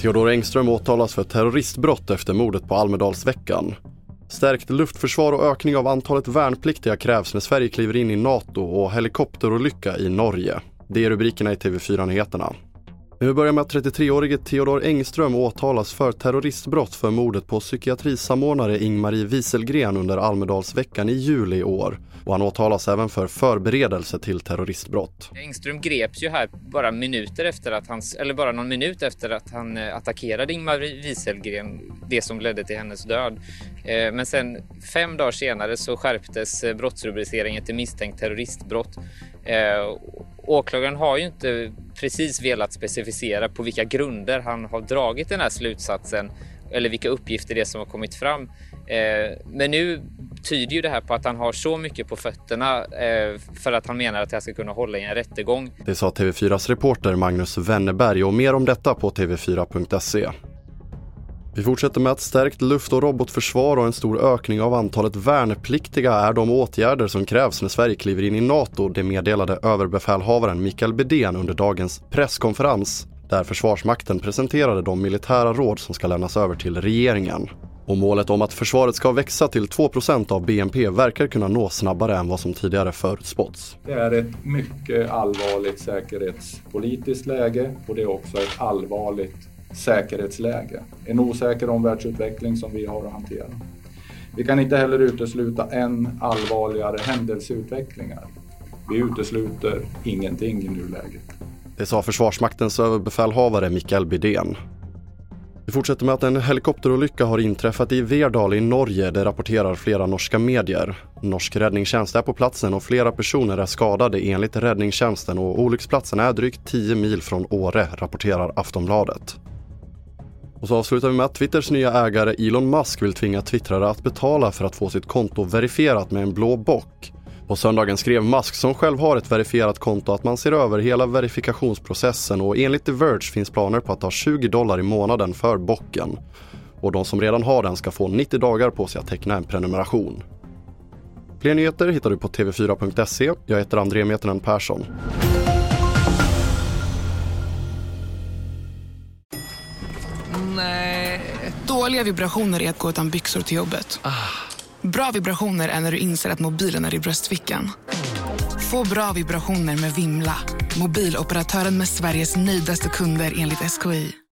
Theodor Engström åtalas för terroristbrott efter mordet på Almedalsveckan. Stärkt luftförsvar och ökning av antalet värnpliktiga krävs när Sverige kliver in i NATO och helikopterolycka i Norge. Det är rubrikerna i TV4-nyheterna. Vi börjar med att 33-årige Theodor Engström åtalas för terroristbrott för mordet på psykiatrisamordnare Ingmarie Wieselgren under Almedalsveckan i juli i år. Och han åtalas även för förberedelse till terroristbrott. Engström greps ju här bara minuter efter att han, eller bara någon minut efter att han eh, attackerade Ingmarie Wieselgren, det som ledde till hennes död. Eh, men sen fem dagar senare så skärptes eh, brottsrubriceringen till misstänkt terroristbrott. Åklagaren har ju inte precis velat specificera på vilka grunder han har dragit den här slutsatsen eller vilka uppgifter det är som har kommit fram. Eh, men nu tyder ju det här på att han har så mycket på fötterna eh, för att han menar att jag ska kunna hålla i en rättegång. Det sa TV4s reporter Magnus Wennerberg och mer om detta på tv4.se. Vi fortsätter med att stärkt luft och robotförsvar och en stor ökning av antalet värnpliktiga är de åtgärder som krävs när Sverige kliver in i NATO, det meddelade överbefälhavaren Mikael Bedén under dagens presskonferens där Försvarsmakten presenterade de militära råd som ska lämnas över till regeringen. Och målet om att försvaret ska växa till 2% av BNP verkar kunna nås snabbare än vad som tidigare förutspåtts. Det är ett mycket allvarligt säkerhetspolitiskt läge och det är också ett allvarligt säkerhetsläge. En osäker omvärldsutveckling som vi har att hantera. Vi kan inte heller utesluta än allvarligare händelseutvecklingar. Vi utesluter ingenting i nuläget. Det sa Försvarsmaktens överbefälhavare Mikael Bydén. Vi fortsätter med att en helikopterolycka har inträffat i Verdal i Norge, det rapporterar flera norska medier. Norsk räddningstjänst är på platsen och flera personer är skadade enligt räddningstjänsten och olycksplatsen är drygt 10 mil från Åre, rapporterar Aftonbladet. Och så avslutar vi med att Twitters nya ägare Elon Musk vill tvinga twittrare att betala för att få sitt konto verifierat med en blå bock. På söndagen skrev Musk, som själv har ett verifierat konto, att man ser över hela verifikationsprocessen och enligt The Verge finns planer på att ta 20 dollar i månaden för bocken. Och de som redan har den ska få 90 dagar på sig att teckna en prenumeration. Fler nyheter hittar du på tv4.se. Jag heter André Metenen Persson. Dåliga vibrationer är att gå utan byxor till jobbet. Bra vibrationer är när du inser att mobilen är i bröstfickan. Få bra vibrationer med Vimla. Mobiloperatören med Sveriges nöjdaste kunder enligt SKI.